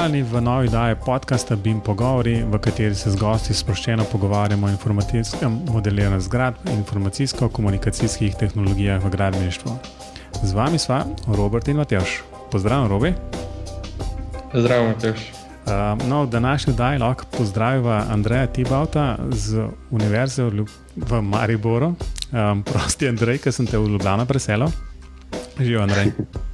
Pozdravljeni v novi oddaji podcasta BIM Pogovori, v kateri se z gosti sproščeno pogovarjamo o informacijskem modeliranju zgradb in informacijsko-komunikacijskih tehnologijah v gradbeništvu. Z vami sva Robert in Matjaš. Pozdravljen, Robi. Zdravo, Matjaš. Uh, no, v današnji oddaji lahko pozdravimo Andreja Tibauta z Univerze v Mariboru. Um, prosti, Andrej, ki sem te v Ljubljano preselil. Živijo, Andrej.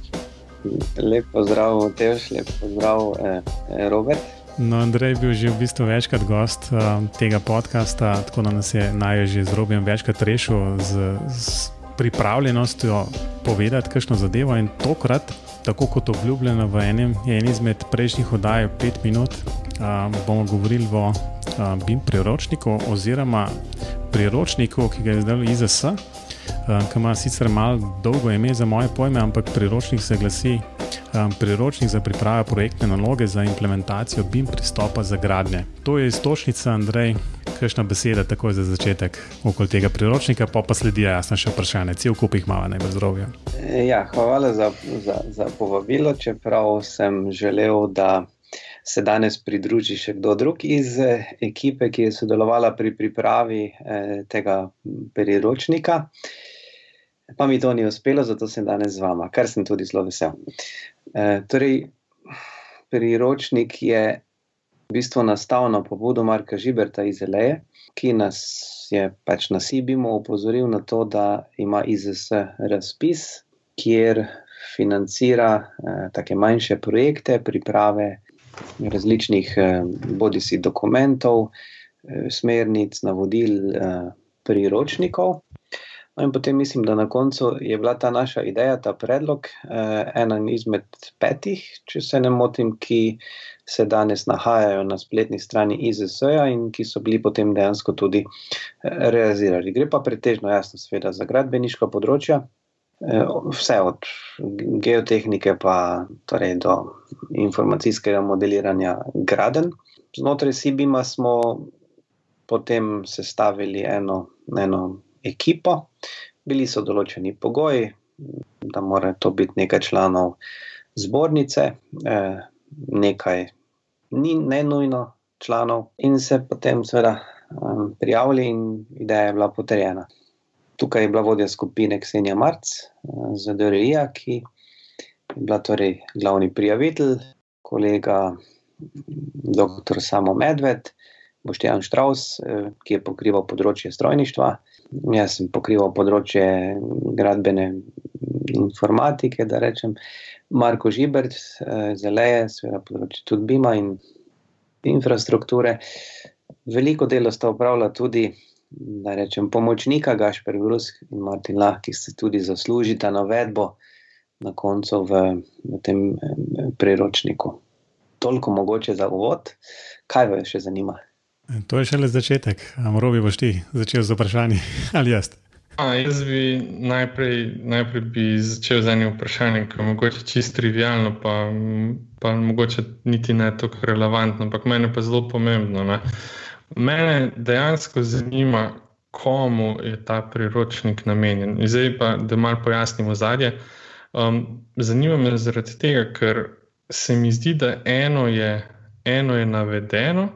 Lep pozdrav, Teoš, lep pozdrav, eh, eh, Robert. No, Andrej je bil že v bistvu večkrat gost um, tega podcasta, tako da nas je naj že z Robijem večkrat rešil z, z pripravljenostjo povedati kakšno zadevo. In tokrat, tako kot obljubljeno v enem, eni izmed prejšnjih oddaj, pet minut, um, bomo govorili o um, BIM priročniku oziroma priročniku, ki ga je zdaj IZS. Eh, ki ima sicer malo dolgo ime za moje pojme, ampak priročnik se glasi um, Priročnik za pripravo projektne naloge za implementacijo BIM pristopa za gradnje. To je istočnica, Andrej, kakšna beseda, tako za začetek okoli tega priročnika, pa pa sledi jasno še vprašanje, cel kup jih ima, najbolj zdravje. Ja, hvala za, za, za povabilo, čeprav sem želel, da. Se danes pridruži še kdo drug iz ekipe, ki je sodelovala pri pripravi eh, tega priročnika. Eh, pa mi to ni uspelo, zato sem danes z vama, kar sem tudi zelo vesel. E, torej, priročnik je v bistvu nastal na pobudo Marka Žiberta iz Eleje, ki nas je pač na Sibimu upozoril na to, da ima IZS razpis, kjer financira eh, take manjše projekte, priprave različnih eh, bodisi dokumentov, eh, smernic, navodil, eh, priročnikov. No, in potem mislim, da na koncu je bila ta naša ideja, ta predlog, eh, ena izmed petih, če se ne motim, ki se danes nahajajo na spletni strani IZS-ja in ki so bili potem dejansko tudi eh, realizirani. Gre pa pretežno, jasno, seveda, za gradbeniško področje. Eh, vse od geotehnike pa torej do informacijskega modeliranja graden. Znotraj Sibima smo potem sestavili eno, eno ekipo. Bili so določeni pogoji, da mora to biti nekaj članov zbornice, eh, nekaj ni ne nujno članov, in se potem seveda eh, prijavili, in ideja je bila potrjena. Tukaj je bila vodja skupine Ksenija Marc eh, z DRI-ja, ki je bila torej glavni prijavitelj, kolega dr. Samo Medved, Boštjan Štraus, ki je pokrival področje strojništva. Jaz sem pokrival področje gradbene informatike, da rečem, Marko Žibert, eh, Zeleje, seveda področje tudi Bima in infrastrukture. Veliko delo sta upravljala tudi, da rečem, pomočnika Gašper Grusk in Martin Lah, ki se tudi zaslužita navedbo na koncu v, v tem eh, priročniku. Toliko mogoče za uvod, kaj vas še zanima? To je šele začetek. Amrobi boš ti začel z vprašanji ali jaz? A, jaz bi najprej, najprej bi začel z enim vprašanjem, ki je mogoče čist trivialno, pa, pa mogoče niti ne tako relevantno, ampak meni pa zelo pomembno. Ne? Mene dejansko zanima, komu je ta priročnik namenjen. Zdaj pa, da malo pojasnimo zadje. Um, zanima me zaradi tega, ker se mi zdi, da eno je, eno je navedeno.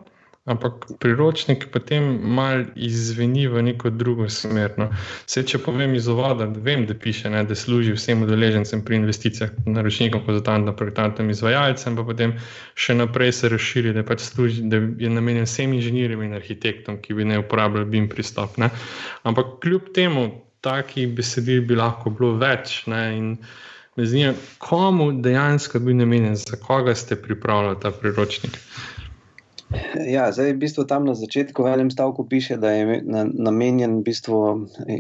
Ampak priročnik potem malo izveni v neko drugo smer. No. Vse, če povem iz uvoda, vem, da piše, ne, da služi vsem udeležencem pri investicijah, naročnikom, konzultantom, projektantom, izvajalcem, pa potem še naprej se razširi, da, pač služi, da je namenjen vsem inženirjem in arhitektom, ki bi ne uporabljali BIM pristop. Ne. Ampak kljub temu, takih besedil bi lahko bilo več. Ne, Me zanima, komu dejansko bi namenjen, za koga ste pripravljali ta priročnik. Ja, zdaj v bistvu tam na začetku v enem stavku piše, da je namenjen v bistvu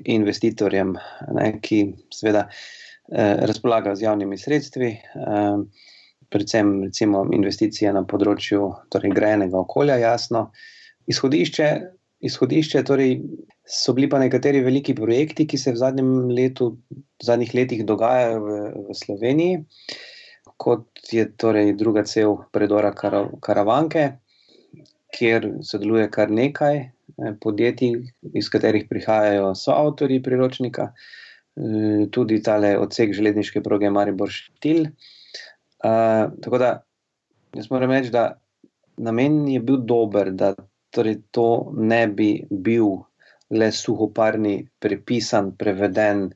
investitorjem, ne, ki seveda eh, razpolagajo z javnimi sredstvi, eh, predvsem recimo investicije na področju torej, grejenega okolja, jasno. Izhodišče, izhodišče torej, so bili pa nekateri veliki projekti, ki se v zadnjem letu, v zadnjih letih dogajajo v, v Sloveniji, kot je torej druga cel predora Karavanke kjer sodeluje kar nekaj eh, podjetij, iz katerih prihajajo soavtori priročnika, eh, tudi tale odsek železniške proge Maribor Štil. Uh, tako da jaz moram reči, da namen je bil dober, da torej to ne bi bil le suhoparni, prepisan, preveden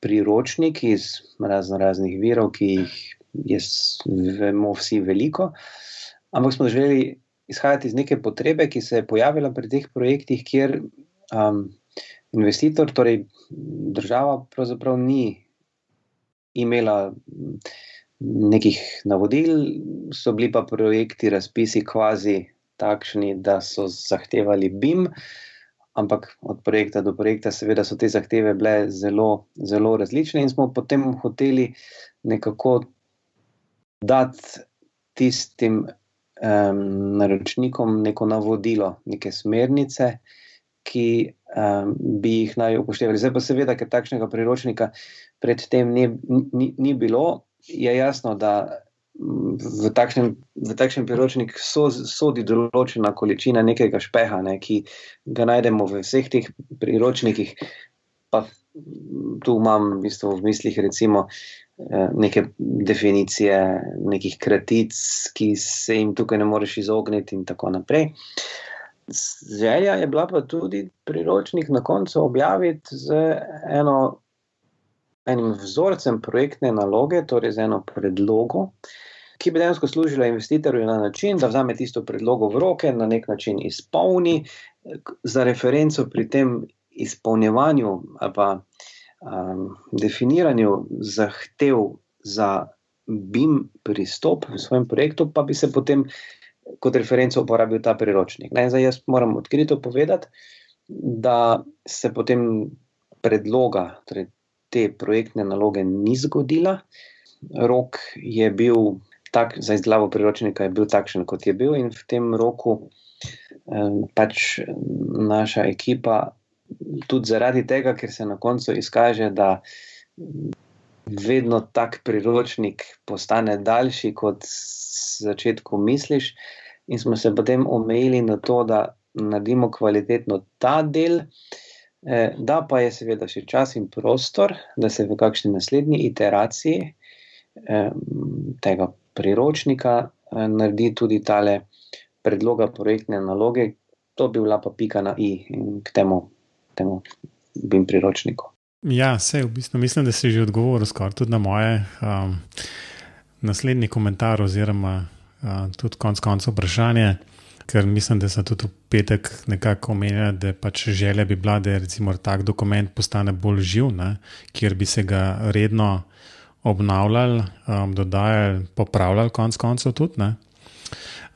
priročnik iz razno raznih virov, ki jih jaz vemo vsi veliko, ampak smo želeli izhajati iz neke potrebe, ki se je pojavila pri teh projektih, kjer um, investitor, torej država, pravzaprav ni imela nekih navodil, so bili pa projekti, razpisi, kvazi takšni, da so zahtevali BIM. Ampak od projekta do projekta, seveda, so te zahteve bile zelo, zelo različne, in smo potem hoteli nekako dati tistim um, naročnikom neko navodilo, neke smernice, ki um, bi jih naj upoštevali. Zdaj pa seveda, ker takšnega priročnika predtem ni, ni, ni bilo, je jasno, da v takšnem, v takšnem priročniku so, sodi določena količina nekega špeha, ne, ki ga najdemo v vseh teh priročnikih. Pa tu imam v, bistvu v mislih, recimo, neke definicije, nekih kratic, ki se jim tukaj ne moreš izogniti, in tako naprej. Želja je bila pa tudi priročnik na koncu objaviti z eno, enim vzorcem projektne naloge, torej z eno predlogo, ki bi dejansko služila investitorju na način, da vzame tisto predlogo v roke, na nek način izpolni, za referenco pri tem izpolnjevanju ali pa um, definiranju zahtev za BIM pristop v svojem projektu, pa bi se potem kot referenco uporabil ta priročnik. Ne, zdaj, jaz moram odkrito povedati, da se potem predloga, torej te projektne naloge, ni zgodila. Rok je bil tak, za izdelavo priročnika je bil takšen, kot je bil, in v tem roku um, pač naša ekipa tudi zaradi tega, ker se na koncu izkaže, da vedno tak priročnik postane daljši, kot začetku misliš, in smo se potem omejili na to, da naredimo kvalitetno ta del. Eh, da pa je seveda še čas in prostor, da se v kakšni naslednji iteraciji eh, tega priročnika eh, naredi tudi tale predloga projektne naloge, to bi bila pa pika na i in k temu temu BIM priročniku. Ja, vse v bistvu mislim, da si že odgovoril skoraj tudi na moje um, naslednji komentar, oziroma uh, tudi konec koncev vprašanje. Ker mislim, da so tudi v petek nekako omenjali, da pač želja bi bila, da recimo tak dokument postane bolj živ, ne, kjer bi se ga redno obnavljali, um, dodajali, popravljali, konec koncev tudi.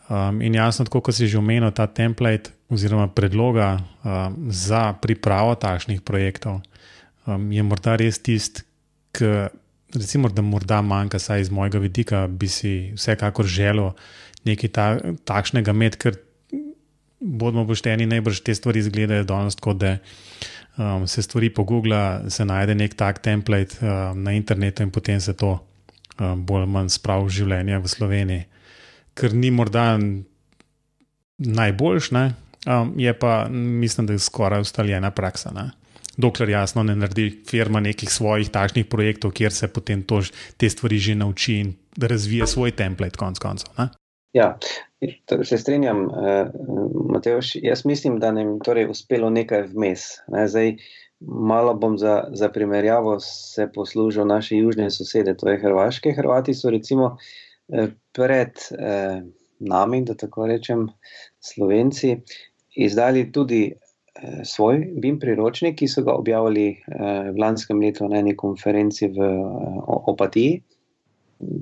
Um, in jasno, tako kot si že omenil, ta template oziroma predloga um, za pripravo takšnih projektov um, je morda res tisti, ki, recimo, da morda manjka, saj iz mojega vidika, bi si vsekakor želel nekaj ta, takšnega imeti, ker bomo pošteni, najbrž te stvari izgledajo danes tako, da um, se stvari pogugla, se najde nek tak template um, na internetu in potem se to um, bolj ali manj spravi v življenje v Sloveniji. Ker ni morda najboljš, ne, Um, je pa, mislim, da je skoraj ustaljena praksa. Ne? Dokler jasno ne naredi firma nekih svojih takšnih projektov, kjer se potem to, te stvari že nauči in razvije svoj template, konc koncev. Ja, se strinjam, eh, Mateoš. Jaz mislim, da nam je torej uspelo nekaj vmes. Ne? Zdaj, malo bom za, za primerjavo se poslužil naše južne sosede, to je Hrvaške. Hrvati so recimo eh, pred eh, nami, da tako rečem, Slovenci, izdali tudi eh, svoj BIM priročnik, ki so ga objavili eh, v lanskem letu na eni konferenci v eh, Opatiji.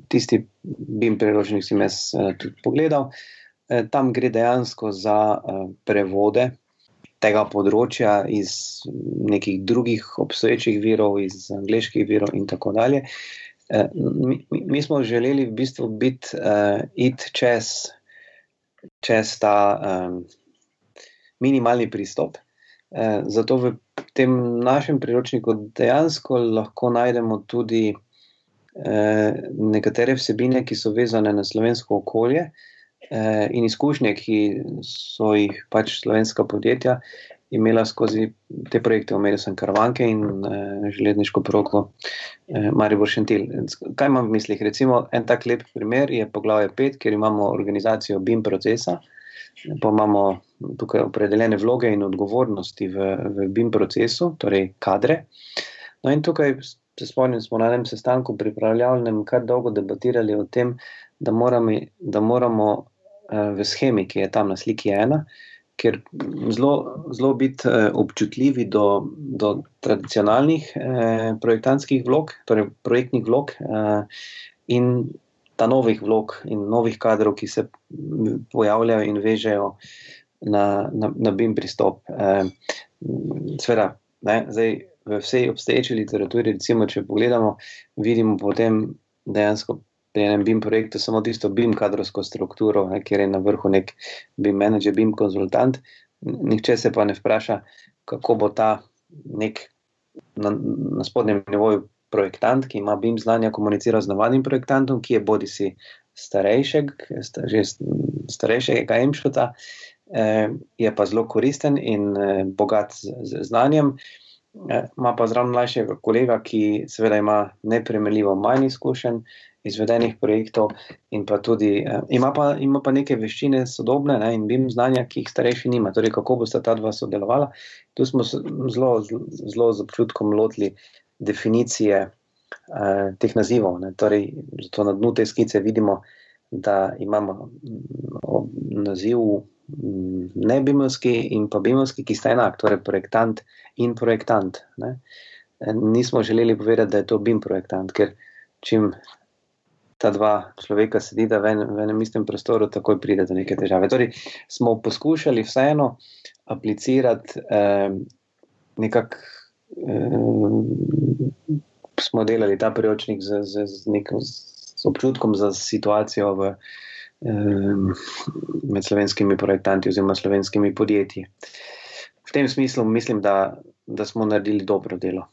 Tisti BIM priročnik sem jaz eh, tudi pogledal. Eh, tam gre dejansko za eh, prevode tega področja iz nekih drugih obstoječih virov, iz angliških virov in tako dalje. Eh, mi, mi smo želeli v bistvu biti uh, it čez, čez ta. Um, minimalni pristop. Eh, zato v tem našem priročniku dejansko lahko najdemo tudi eh, nekatere vsebine, ki so vezane na slovensko okolje eh, in izkušnje, ki so jih pač slovenska podjetja imela skozi te projekte, omenil sem Karvanke in eh, železniško proko eh, Maribor Šentil. Kaj imam v mislih? Recimo, en tak lep primer je poglavje 5, kjer imamo organizacijo BIM procesa, pa imamo tukaj opredeljene vloge in odgovornosti v, v BIM procesu, torej kadre. No in tukaj se spomnim, smo na enem sestanku pripravljalnem kar dolgo debatirali o tem, da moramo, da moramo uh, v schemi, ki je tam na sliki ena, ker zelo, biti uh, občutljivi do, do tradicionalnih uh, projektantskih vlog, torej projektnih vlog uh, in ta novih vlog in novih kadrov, ki se pojavljajo in vežejo na, na, na BIM pristop. Uh, Sveda, ne, zdaj v vsej obstoječi literaturi, recimo, če pogledamo, vidimo potem dejansko pri enem BIM projektu samo tisto BIM kadrovsko strukturo, ne, kjer je na vrhu nek BIM manager, BIM konzultant. Nihče se pa ne vpraša, kako bo ta nek na, na spodnjem nivoju projektant, ki ima BIM znanja, komuniciral z navadnim projektantom, ki je bodi si starejšega, že starejšega emšota, eh, je pa zelo koristen in eh, bogat z, znanjem. Ima pa zraven mlajšega kolega, ki seveda ima nepremeljivo manj izkušenj izvedenih projektov, in pa tudi eh, ima, pa, ima pa neke veščine sodobne ne, in bim znanja, ki jih starejši nima. Torej, kako bosta ta dva sodelovala. Tu smo zelo, zelo z občutkom lotili definicije eh, teh nazivov. Ne. Torej, zato na dnu te skice vidimo, da imamo mm, naziv ne bimovski in pa bimovski, ki sta enak, torej projektant in projektant. Ne. Nismo želeli povedati, da je to bim projektant, ker čim ta dva človeka sedita v, en, v enem istem prostoru, takoj pride do neke težave. Torej, smo poskušali vseeno aplicirati eh, nekako. Eh, smo delali ta priročnik z, z, z, nekim, z občutkom za situacijo v, med slovenskimi projektanti oziroma slovenskimi podjetji. V tem smislu mislim, da, da smo naredili dobro delo.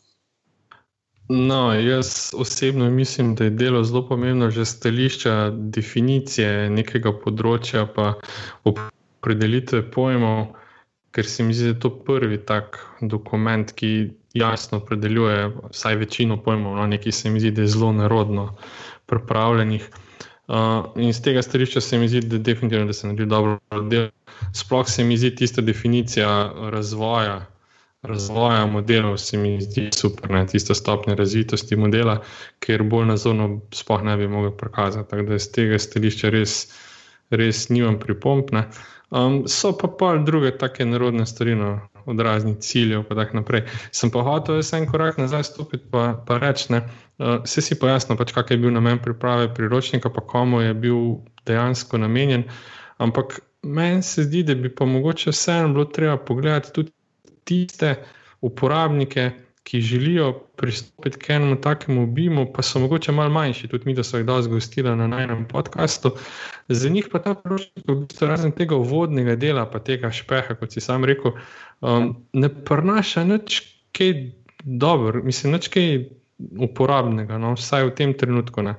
No, jaz osebno mislim, da je delo zelo pomembno, že stališča definicije nekega področja, pa opredelitve pojmov, ker se mi zdi, da je to prvi tak dokument, ki jasno opredeljuje vsaj večino pojmov, no, nekaj se mi zdi, da je zelo narodno pripravljenih. Uh, in z tega stališča se mi zdi, da, da se naredi dobro delo. Sploh se mi zdi tista definicija razvoja, razvoja modelov, se mi zdi super, ne? tista stopnja razvitosti modela, ker bolj nazorno sploh ne bi mogel prikazati. Tako da z tega stališča res, res nimam pripompne. Um, so pa pa druge take narodne stvari, no, od raznih ciljev, pa tako naprej. Sem pa hotel, se en korak nazaj stopiti, pa, pa reči, uh, vse si pojasnil, pač, kak je bil namen priprave priročnika, pa komu je bil dejansko namenjen. Ampak meni se zdi, da bi pa mogoče vseeno bilo treba pogledati tudi tiste uporabnike, ki želijo pristopiti k enemu takemu obimu, pa so mogoče malo manjši, tudi mi, da so jih dal zgostila na najnem podkastu. Za njih pa ta priročnik, v bistvu, razen tega uvodnega dela, pa tega špeha, kot si sam rekel, um, ne prenaša nič kaj dobro, mislim, nič kaj uporabnega, no, vsaj v tem trenutku. Ne.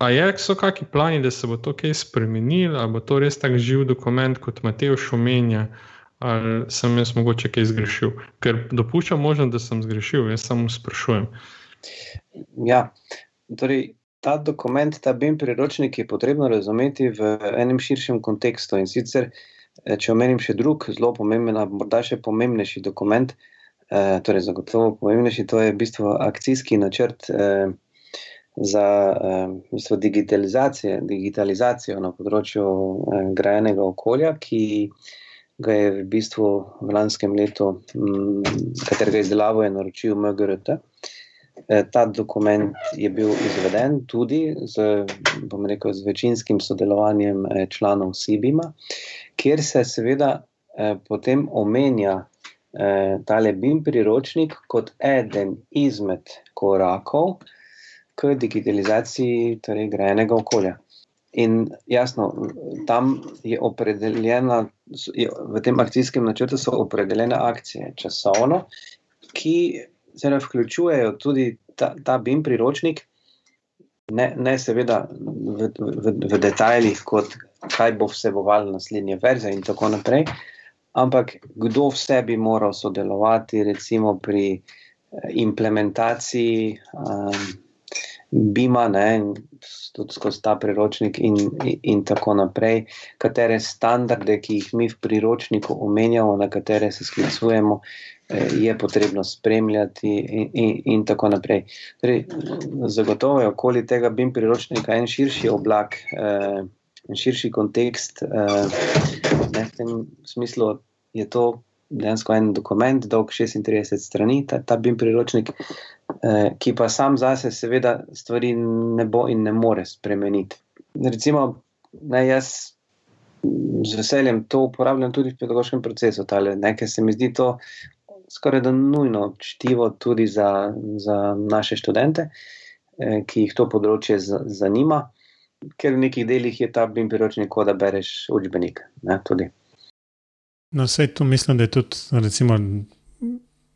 A je, so kakšni plani, da se bo to kaj spremenilo, ali bo to res tako živ dokument, kot Matej omenja, ali sem jaz mogoče kaj zgrešil? Ker dopuščam možnost, da sem zgrešil, jaz samo sprašujem. Ja, torej. Ta dokument, ta BIM priročnik je potrebno razumeti v enem širšem kontekstu. In sicer, eh, če omenim še drug, zelo pomemben, morda še pomembnejši dokument, eh, torej zagotovo pomembnejši, to je v bistvu akcijski načrt eh, za eh, v bistvu digitalizacijo na področju eh, grajenega okolja, ki ga je v bistvu v lanskem letu, m, katerega izdelavo je naročil MGRT. Eh, ta dokument je bil izveden tudi z, rekel, z večinskim sodelovanjem eh, članov SIBIMA, kjer se seveda eh, potem omenja eh, tale BIM priročnik kot eden izmed korakov k digitalizaciji torej, grajenega okolja. In jasno, tam je opredeljena, v tem akcijskem načrtu so opredeljene akcije časovno, ki se ne vključujejo tudi ta, ta BIM priročnik, ne, ne seveda v, v, v detajlih, kot kaj bo vseboval naslednje verze in tako naprej, ampak kdo vse bi moral sodelovati, recimo pri implementaciji um, BIM-a, tudi skozi ta priročnik, in, in tako naprej, katere standarde, ki jih mi v priročniku omenjamo, na katere se sklicujemo, eh, je potrebno spremljati, in, in, in tako naprej. Torej, zagotovo je okoli tega BIM priročnika en širši oblak, eh, en širši kontekst. Eh, ne, v tem smislu je to dejansko en dokument, dolg 36 strani, ta, ta BIM priročnik, eh, ki pa sam zase, seveda, stvari ne bo in ne more spremeniti. Recimo, naj jaz z veseljem to uporabljam tudi v pedagoškem procesu, tale, ne, ker se mi zdi to skoraj da nujno čtivo tudi za, za naše študente, eh, ki jih to področje z, zanima. Ker v nekih delih je ta BIM priročnik, kot da bereš učbenik. Ne, No, vse to mislim, da je tudi, recimo,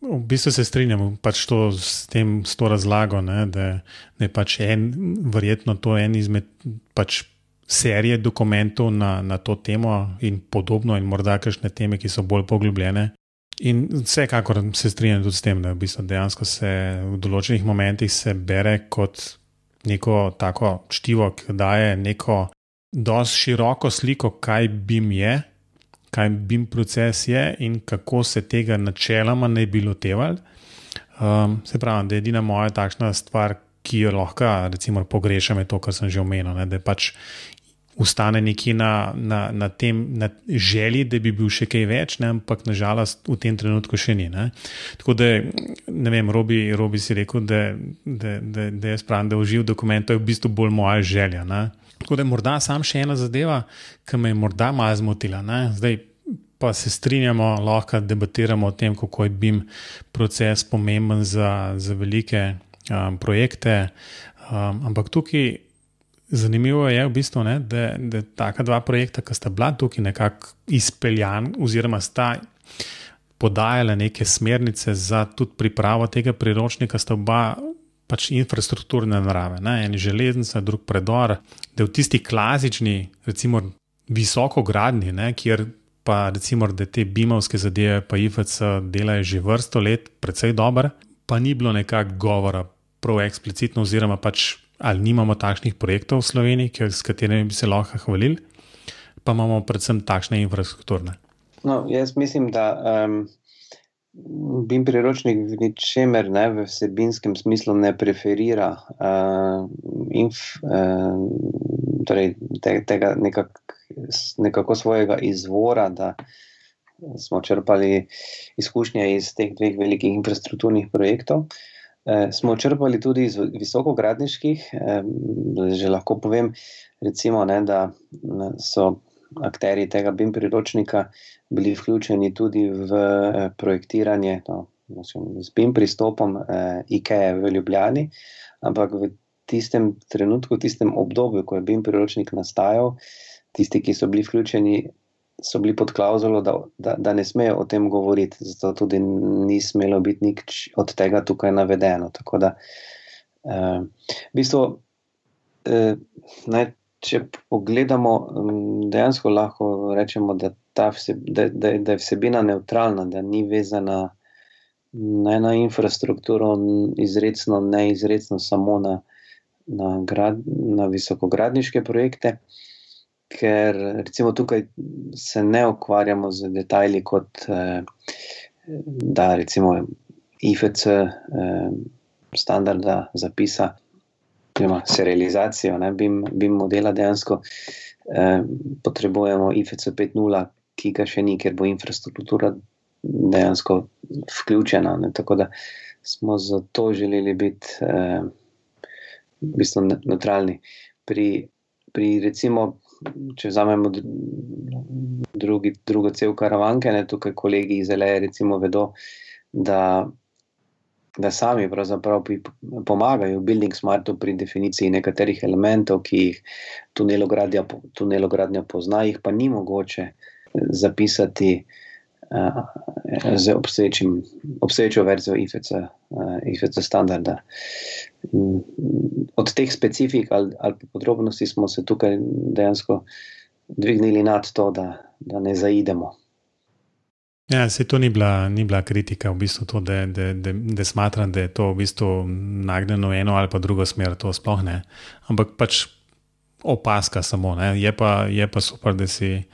v bistvu se strinjamo pač to s, tem, s to razlago, ne, da, da je pač en, verjetno to en izmed pač serije dokumentov na, na to temo in podobno, in morda kakšne teme, ki so bolj poglobljene. In vsekakor se strinjam tudi s tem, da v bistvu dejansko se v določenih momentih se bere kot neko tako čtivo, ki daje neko dosti široko sliko, kaj bi jim je kaj BIM proces je in kako se tega načeloma ne bi lotevali. Um, se pravi, da je edina moja takšna stvar, ki jo lahko recimo, pogrešam, je to, kar sem že omenil. Ne, da pač ustane nekje na, na, na tem na želji, da bi bil še kaj več, ne, ampak nažalost v tem trenutku še ni. Ne. Tako da, ne vem, Robi, Robi si rekel, da, da, da, da jaz pravim, da uživ dokumentov je v bistvu bolj moja želja. Ne. Tako da je morda sam še ena zadeva, ki me je morda malo zmotila. Ne? Zdaj pa se strinjamo, lahko debatiramo o tem, kako je BIM proces pomemben za, za velike um, projekte. Um, ampak tukaj zanimivo je v bistvu, ne, da, da taka dva projekta, ki sta bila tukaj nekako izpeljan, oziroma sta. Podajale neke smernice za tudi pripravo tega priročnika, sta oba pač infrastrukturne narave, ne? en železnica, drug predor, da v tisti klasični, recimo, visoko gradni, ne? kjer pa recimo, te bimovske zadeve, pa IFC delajo že vrsto let, precej dobro, pa ni bilo nekako govora prav eksplicitno, oziroma pač ali nimamo takšnih projektov v Sloveniji, s katerimi bi se lahko hvalili, pa imamo predvsem takšne infrastrukturne. No, jaz mislim, da um, BIM priročnik v ničemer ne v vsebinskem smislu ne preferira uh, inf, uh, torej te, tega nekak, nekako svojega izvora, da smo črpali izkušnje iz teh dveh velikih infrastrukturnih projektov. Uh, smo črpali tudi iz visokogradniških, uh, že lahko povem, recimo, ne, da so akteri tega BIM priročnika bili vključeni tudi v eh, projektiranje no, z BIM pristopom eh, IKEA v Ljubljani, ampak v tistem trenutku, v tistem obdobju, ko je BIM priročnik nastajal, tisti, ki so bili vključeni, so bili pod klauzulo, da, da, da ne smejo o tem govoriti, zato tudi ni smelo biti nič od tega tukaj navedeno. Tako da, eh, v bistvu, eh, naj če pogledamo, dejansko lahko rečemo, da, vseb, da, da, da je vsebina neutralna, da ni vezana ne na infrastrukturo, izredno, ne izredno samo na, na, grad, na visokogradniške projekte. Ker recimo tukaj se ne ukvarjamo z detajli, kot eh, da recimo IFC eh, standarda zapisa oziroma serializacijo, ne, BIM, BIM modela dejansko eh, potrebujemo IFC 5.0, ki ga še ni, ker bo infrastruktura dejansko vključena. Ne, tako da smo zato želeli biti eh, v bistvu neutralni. Pri, pri recimo, če vzamemo drugi, drugo cel karavanke, ne, tukaj kolegi iz LE, recimo, vedo, da da sami pomagajo Building Smartu pri definiciji nekaterih elementov, ki jih tunelogradnja, tunelogradnja pozna, jih pa ni mogoče eh, zapisati uh, z obstoječo verzijo IFC, uh, IFC standarda. Mm, od teh specifik ali, ali podrobnosti smo se tukaj dejansko dvignili nad to, da, da ne zaidemo. Ja, se to ni bila, ni bila kritika, v bistvu to, da, da, da, da smatram, da je to v bistvu nagnjeno v eno ali pa drugo smer, to sploh ne. Ampak pač opaska samo. Je pa, je pa super, da si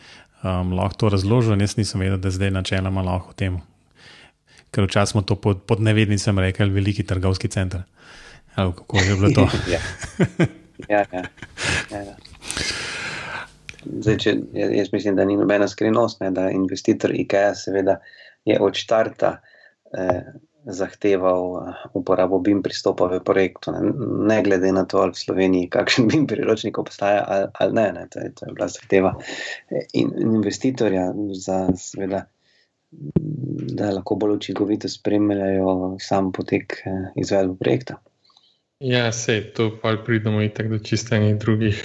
um, lahko to razložil. Jaz nisem vedel, da zdaj načeloma lahko o tem. Ker včasih smo to pod, pod nevednicem rekli, veliki trgovski center. Ali kako je bilo to? ja. Ja, ja. Ja, ja. Zdaj, če, jaz mislim, da ni nobena skrivnost, ne, da investitor IKEA seveda je od štarta eh, zahteval eh, uporabo BIM pristopa v projektu, ne, ne glede na to, ali v Sloveniji kakšen BIM priročnik obstaja ali, ali ne, ne to, je, to je bila zahteva in, investitorja za seveda, da lahko bolj učinkovito spremljajo sam potek eh, izvedbe projekta. Ja, sej, to pa pridemo itak do čistenih drugih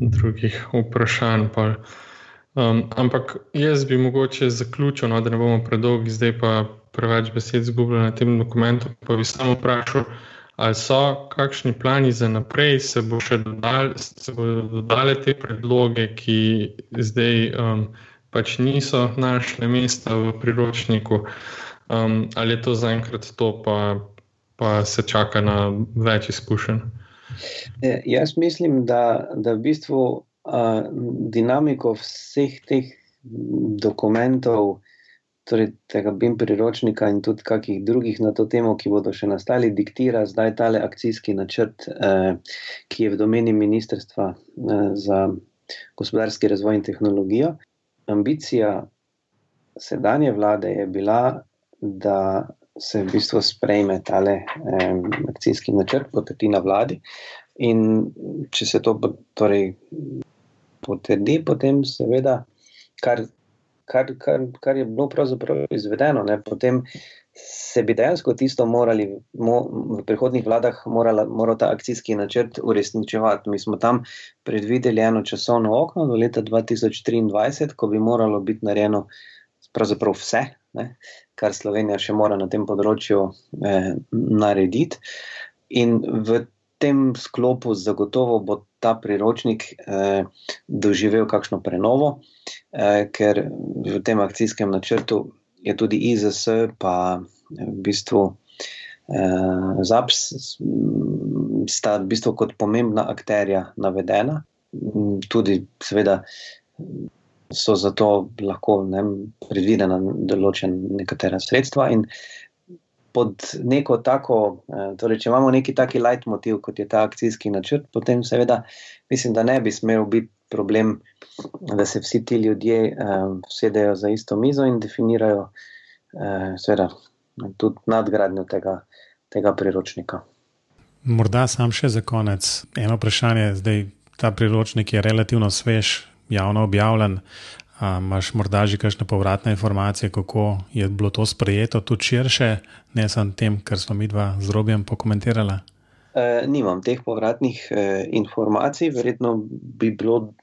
drugih vprašanj. Um, ampak jaz bi mogoče zaključil, no, da ne bomo predolgi, zdaj pa preveč besed zgubljali na tem dokumentu. Pa bi samo vprašal, ali so kakšni plani za naprej, se bo še dodal, se bodo dodale te predloge, ki zdaj um, pač niso našle mesta v priročniku, um, ali je to zaenkrat to, pa, pa se čaka na več izkušenj. E, jaz mislim, da, da v bistvu a, dinamiko vseh teh dokumentov, torej tega BIM priročnika in tudi kakih drugih na to temo, ki bodo še nastali, diktira zdaj tale akcijski načrt, e, ki je v domeni Ministrstva e, za gospodarski razvoj in tehnologijo. Ambicija sedanje vlade je bila, da se v bistvu sprejme tale um, akcijski načrt, potrdi na vladi. In če se to torej, potrdi, potem seveda, kar, kar, kar, kar je bilo pravzaprav izvedeno, ne, potem se bi dejansko tisto morali mo, v prihodnih vladah morala, moral ta akcijski načrt uresničevati. Mi smo tam predvideli eno časovno okno do leta 2023, ko bi moralo biti narejeno pravzaprav vse, ne, kar Slovenija še mora na tem področju eh, narediti. In v tem sklopu zagotovo bo ta priročnik eh, doživel kakšno prenovo, eh, ker v tem akcijskem načrtu je tudi IZS, pa v bistvu eh, ZAPS, sta v bistvu kot pomembna akterja navedena. Tudi, seveda, so zato lahko ne, predvidena določena nekatera sredstva. In pod neko tako, eh, torej, če imamo neki taki light motiv, kot je ta akcijski načrt, potem seveda mislim, da ne bi smel biti problem, da se vsi ti ljudje uh, sedejo za isto mizo in definirajo uh, seveda, tudi nadgradnjo tega, tega priročnika. Morda sam še za konec eno vprašanje. Zdaj, ta priročnik je relativno svež, javno objavljen. Imáš morda že kakšne povratne informacije, kako je bilo to sprejeto tudi širše, ne samo tem, kar smo mi dva z Robijem pokomentirali? E, nimam teh povratnih e, informacij, verjetno bi bilo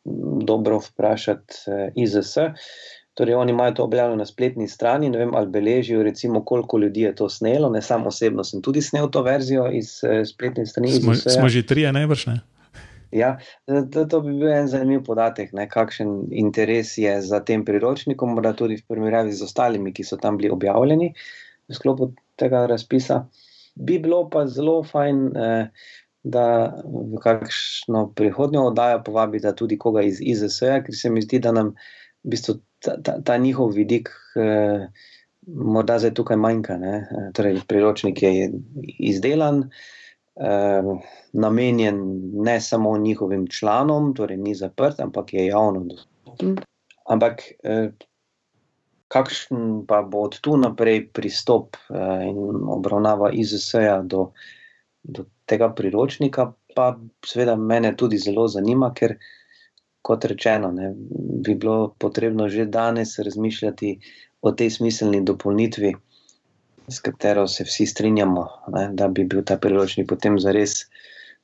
dobro vprašati e, IZS. Torej, oni imajo to objavljeno na spletni strani, ne vem, ali beležijo, recimo, koliko ljudi je to snelo. Ne, sam osebno sem tudi snel to verzijo iz e, spletne strani. Smo, smo že tri, najbrž ne. Ja, to, to bi bil en zanimiv podatek, ne, kakšen interes je za tem priročnikom, morda tudi v primerjavi z ostalimi, ki so tam bili objavljeni v sklopu tega razpisa. Bi bilo pa zelo fajn, eh, da v kakšno prihodnjo oddajo povabite tudi koga iz IZS-a, ker se mi zdi, da nam v bistvu ta, ta, ta njihov vidik. Eh, Morda zdaj tukaj manjka, ne? torej priročnik je izdelan, eh, namenjen ne samo njihovim članom, torej ni zaprt, ampak je javno dostopen. Ampak eh, kakšen pa bo od tu naprej pristop eh, in obravnava IZS-ja do, do tega priročnika, pa seveda mene tudi zelo zanima, ker kot rečeno, ne, bi bilo potrebno že danes razmišljati o tej smiselni dopolnitvi s katero se vsi strinjamo, ne, da bi bil ta priročnik potem zares,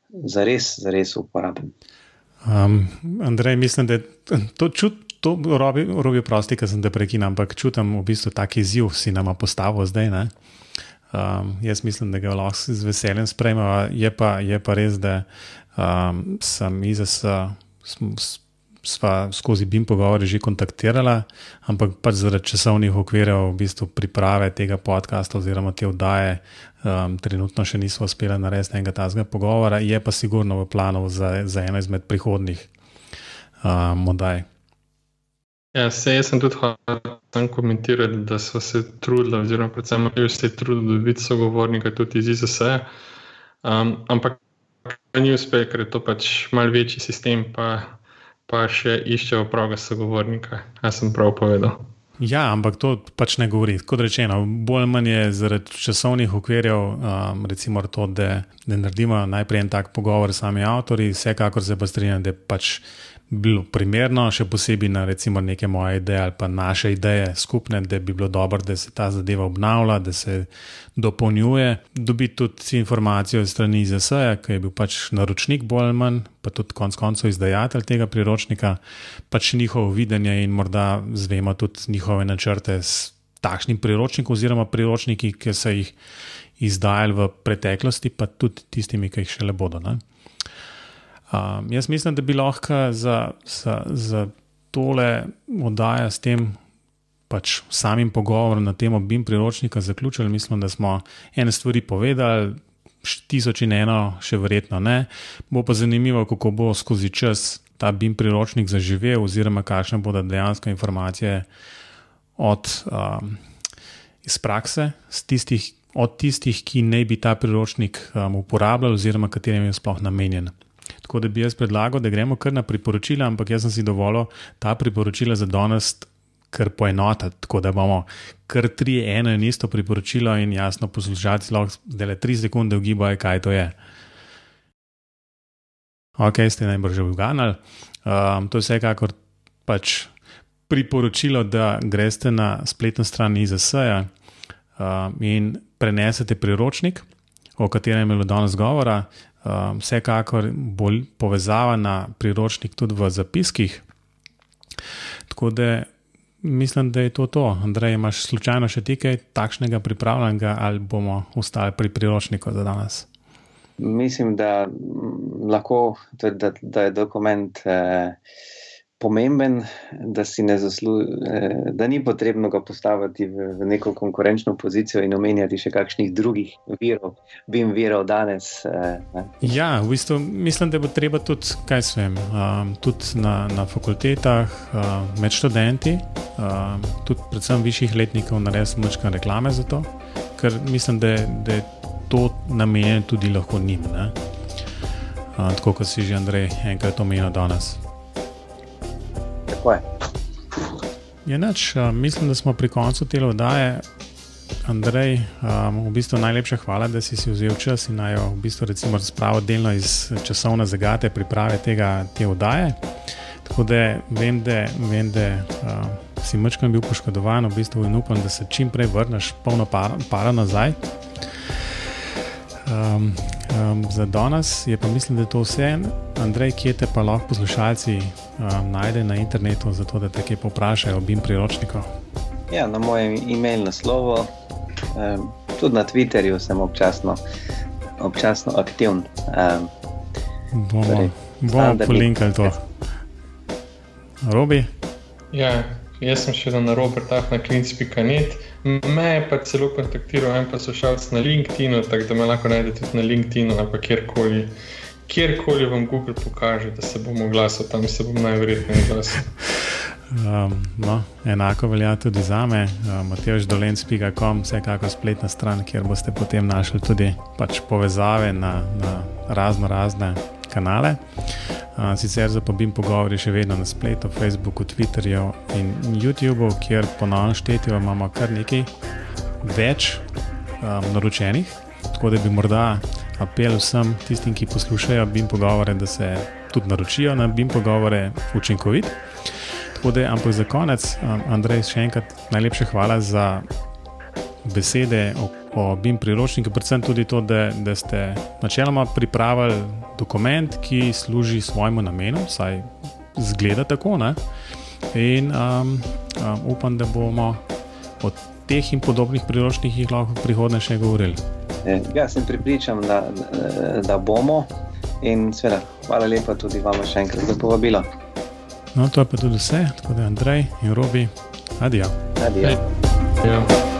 zares, zares uporaben. Um, Andrej, mislim, da to čutim. To robi, robi prosti, ker sem te prekinil, ampak čutim v bistvu taki izziv, si nam postavil zdaj. Um, jaz mislim, da ga lahko z veseljem sprejmemo. Je, je pa res, da um, sem izas, sva skozi BIM pogovore že kontaktirala, ampak pač zaradi časovnih okvirjev v bistvu priprave tega podcasta oziroma te oddaje. Um, trenutno še nismo uspeli narediti enega tazga pogovora, je pa sigurno v planu za, za eno izmed prihodnih um, oddaj. Ja, se, jaz sem tudi hotel komentirati, da so se trudili, oziroma predvsem ali se trudili dobiti sogovornika tudi iz ISS. Um, ampak ni uspel, ker je to pač mal večji sistem, pa, pa še iščejo pravega sogovornika. Jaz sem prav povedal. Ja, ampak to pač ne govori. Kot rečeno, bolj ali manj je zaradi časovnih okvirjev, um, recimo to, da, da naredimo najprej en tak pogovor s sami avtori, vsekakor se pa strinjam, da pač bilo primerno, še posebej na recimo neke moje ideje ali pa naše ideje skupne, da bi bilo dobro, da se ta zadeva obnavlja, da se dopolnjuje. Dobiti tudi informacijo iz strani IZS-a, ki je bil pač naročnik bolj ali manj, pa tudi konec koncev izdajatelj tega priročnika, pač njihovo videnje in morda zvemo tudi njihove načrte s takšnim priročnikom oziroma priročniki, ki so jih izdajali v preteklosti, pa tudi tistimi, ki jih šele bodo. Ne? Um, jaz mislim, da bi lahko za, za, za tole oddajo s tem pač samim pogovorom na temo BIM priročnika zaključili. Mislim, da smo ene stvari povedali, tisoč in eno, še verjetno ne. Bo pa zanimivo, kako bo skozi čas ta BIM priročnik zaživel, oziroma kakšne bodo dejansko informacije od, um, iz prakse, tistih, od tistih, ki naj bi ta priročnik um, uporabljali, oziroma katerim je sploh namenjen. Tako da bi jaz predlagal, da gremo kar na priporočila, ampak jaz sem si dovolil ta priporočila za danes kar poenotiti, tako da bomo kar tri, eno in isto priporočilo in jasno poslušati, lahko zdaj le tri sekunde ugibajo, kaj to je. Ok, ste najbolj že uganali. Um, to je vsekakor pač priporočilo, da greste na spletno stran IZS-a um, in prenesete priročnik, o katerem je bilo danes govora, Um, vsekakor bolj povezava na priročnik tudi v zapiskih. Tako da mislim, da je to to. Andrej, imaš slučajno še ti kaj takšnega pripravljenega ali bomo ostali pri priročniku za danes? Mislim, da lahko, da, da je dokument. Eh, pomemben, da, zaslu, eh, da ni potrebno ga postaviti v, neko konkurenčno pozicijo in omenjati še kakšnih drugih virov, bim virov danes. Eh, ja, v bistvu mislim, da bo treba tudi, kaj svem, um, tudi na, na fakultetah, um, med študenti, um, tudi predvsem višjih letnikov, narediti močne reklame za to, ker mislim, da, da je to namenjeno tudi lahko njim. Uh, tako kot si že Andrej enkrat omenil danes tako je. Je nač, mislim, da smo pri koncu te oddaje. Andrej, um, v bistvu najlepša hvala, da si, si vzel čas in naj jo v bistvu recimo razpravo delno iz časovne zagate priprave tega, te oddaje. Tako da vem, da, vem, da uh, si mrčkam bil poškodovan v bistvu in upam, da se čim prej vrneš polno para, para nazaj. Um, um, za danes je pa mislim, da je to vse. Andrej, kje te pa lahko poslušalci um, najde na internetu, zato da te kaj poprašajo o BIM priročniku? Ja, na mojem e-mail naslovu, um, tudi na Twitterju sem občasno, občasno aktiven. Um, bomo torej, bomo polinkali to. Robi? Ja, jaz sem še na robertah na klinc.net. Me je pa celo kontaktiral en poslušalec na LinkedIn, tako da me lahko najdete tudi na LinkedIn ali kjerkoli. Kjerkoli vam Google pokaže, da se bom oglasil, tam se bom najverjetneje oglasil. Um, no, enako velja tudi za me, um, matejždolenc.com, vsekakor spletna stran, kjer boste potem našli tudi pač povezave na, na razno razne kanale. Sicer za pobim pogovori še vedno na spletu, Facebooku, Twitterju in YouTubu, kjer ponovno štetijo, imamo kar nekaj več um, naročenih. Tako da bi morda apel vsem tistim, ki poslušajo BIM pogovore, da se tudi naročijo na BIM pogovore učinkovit. Da, ampak za konec, um, Andrej, še enkrat najlepša hvala za besede o, o BIM priročniku, predvsem tudi to, da, da ste načeloma pripravili dokument, ki služi svojemu namenu, vsaj zgleda tako. Ne? In um, um, upam, da bomo o teh in podobnih priročnikih lahko v prihodnje še govorili. Eh, ja, sem pripričan, da, da bomo. In seveda, hvala lepa tudi vam še enkrat za povabilo. No, to je pa tudi vse, tako da Andrej in Robi, adijo. Adijo. Ja.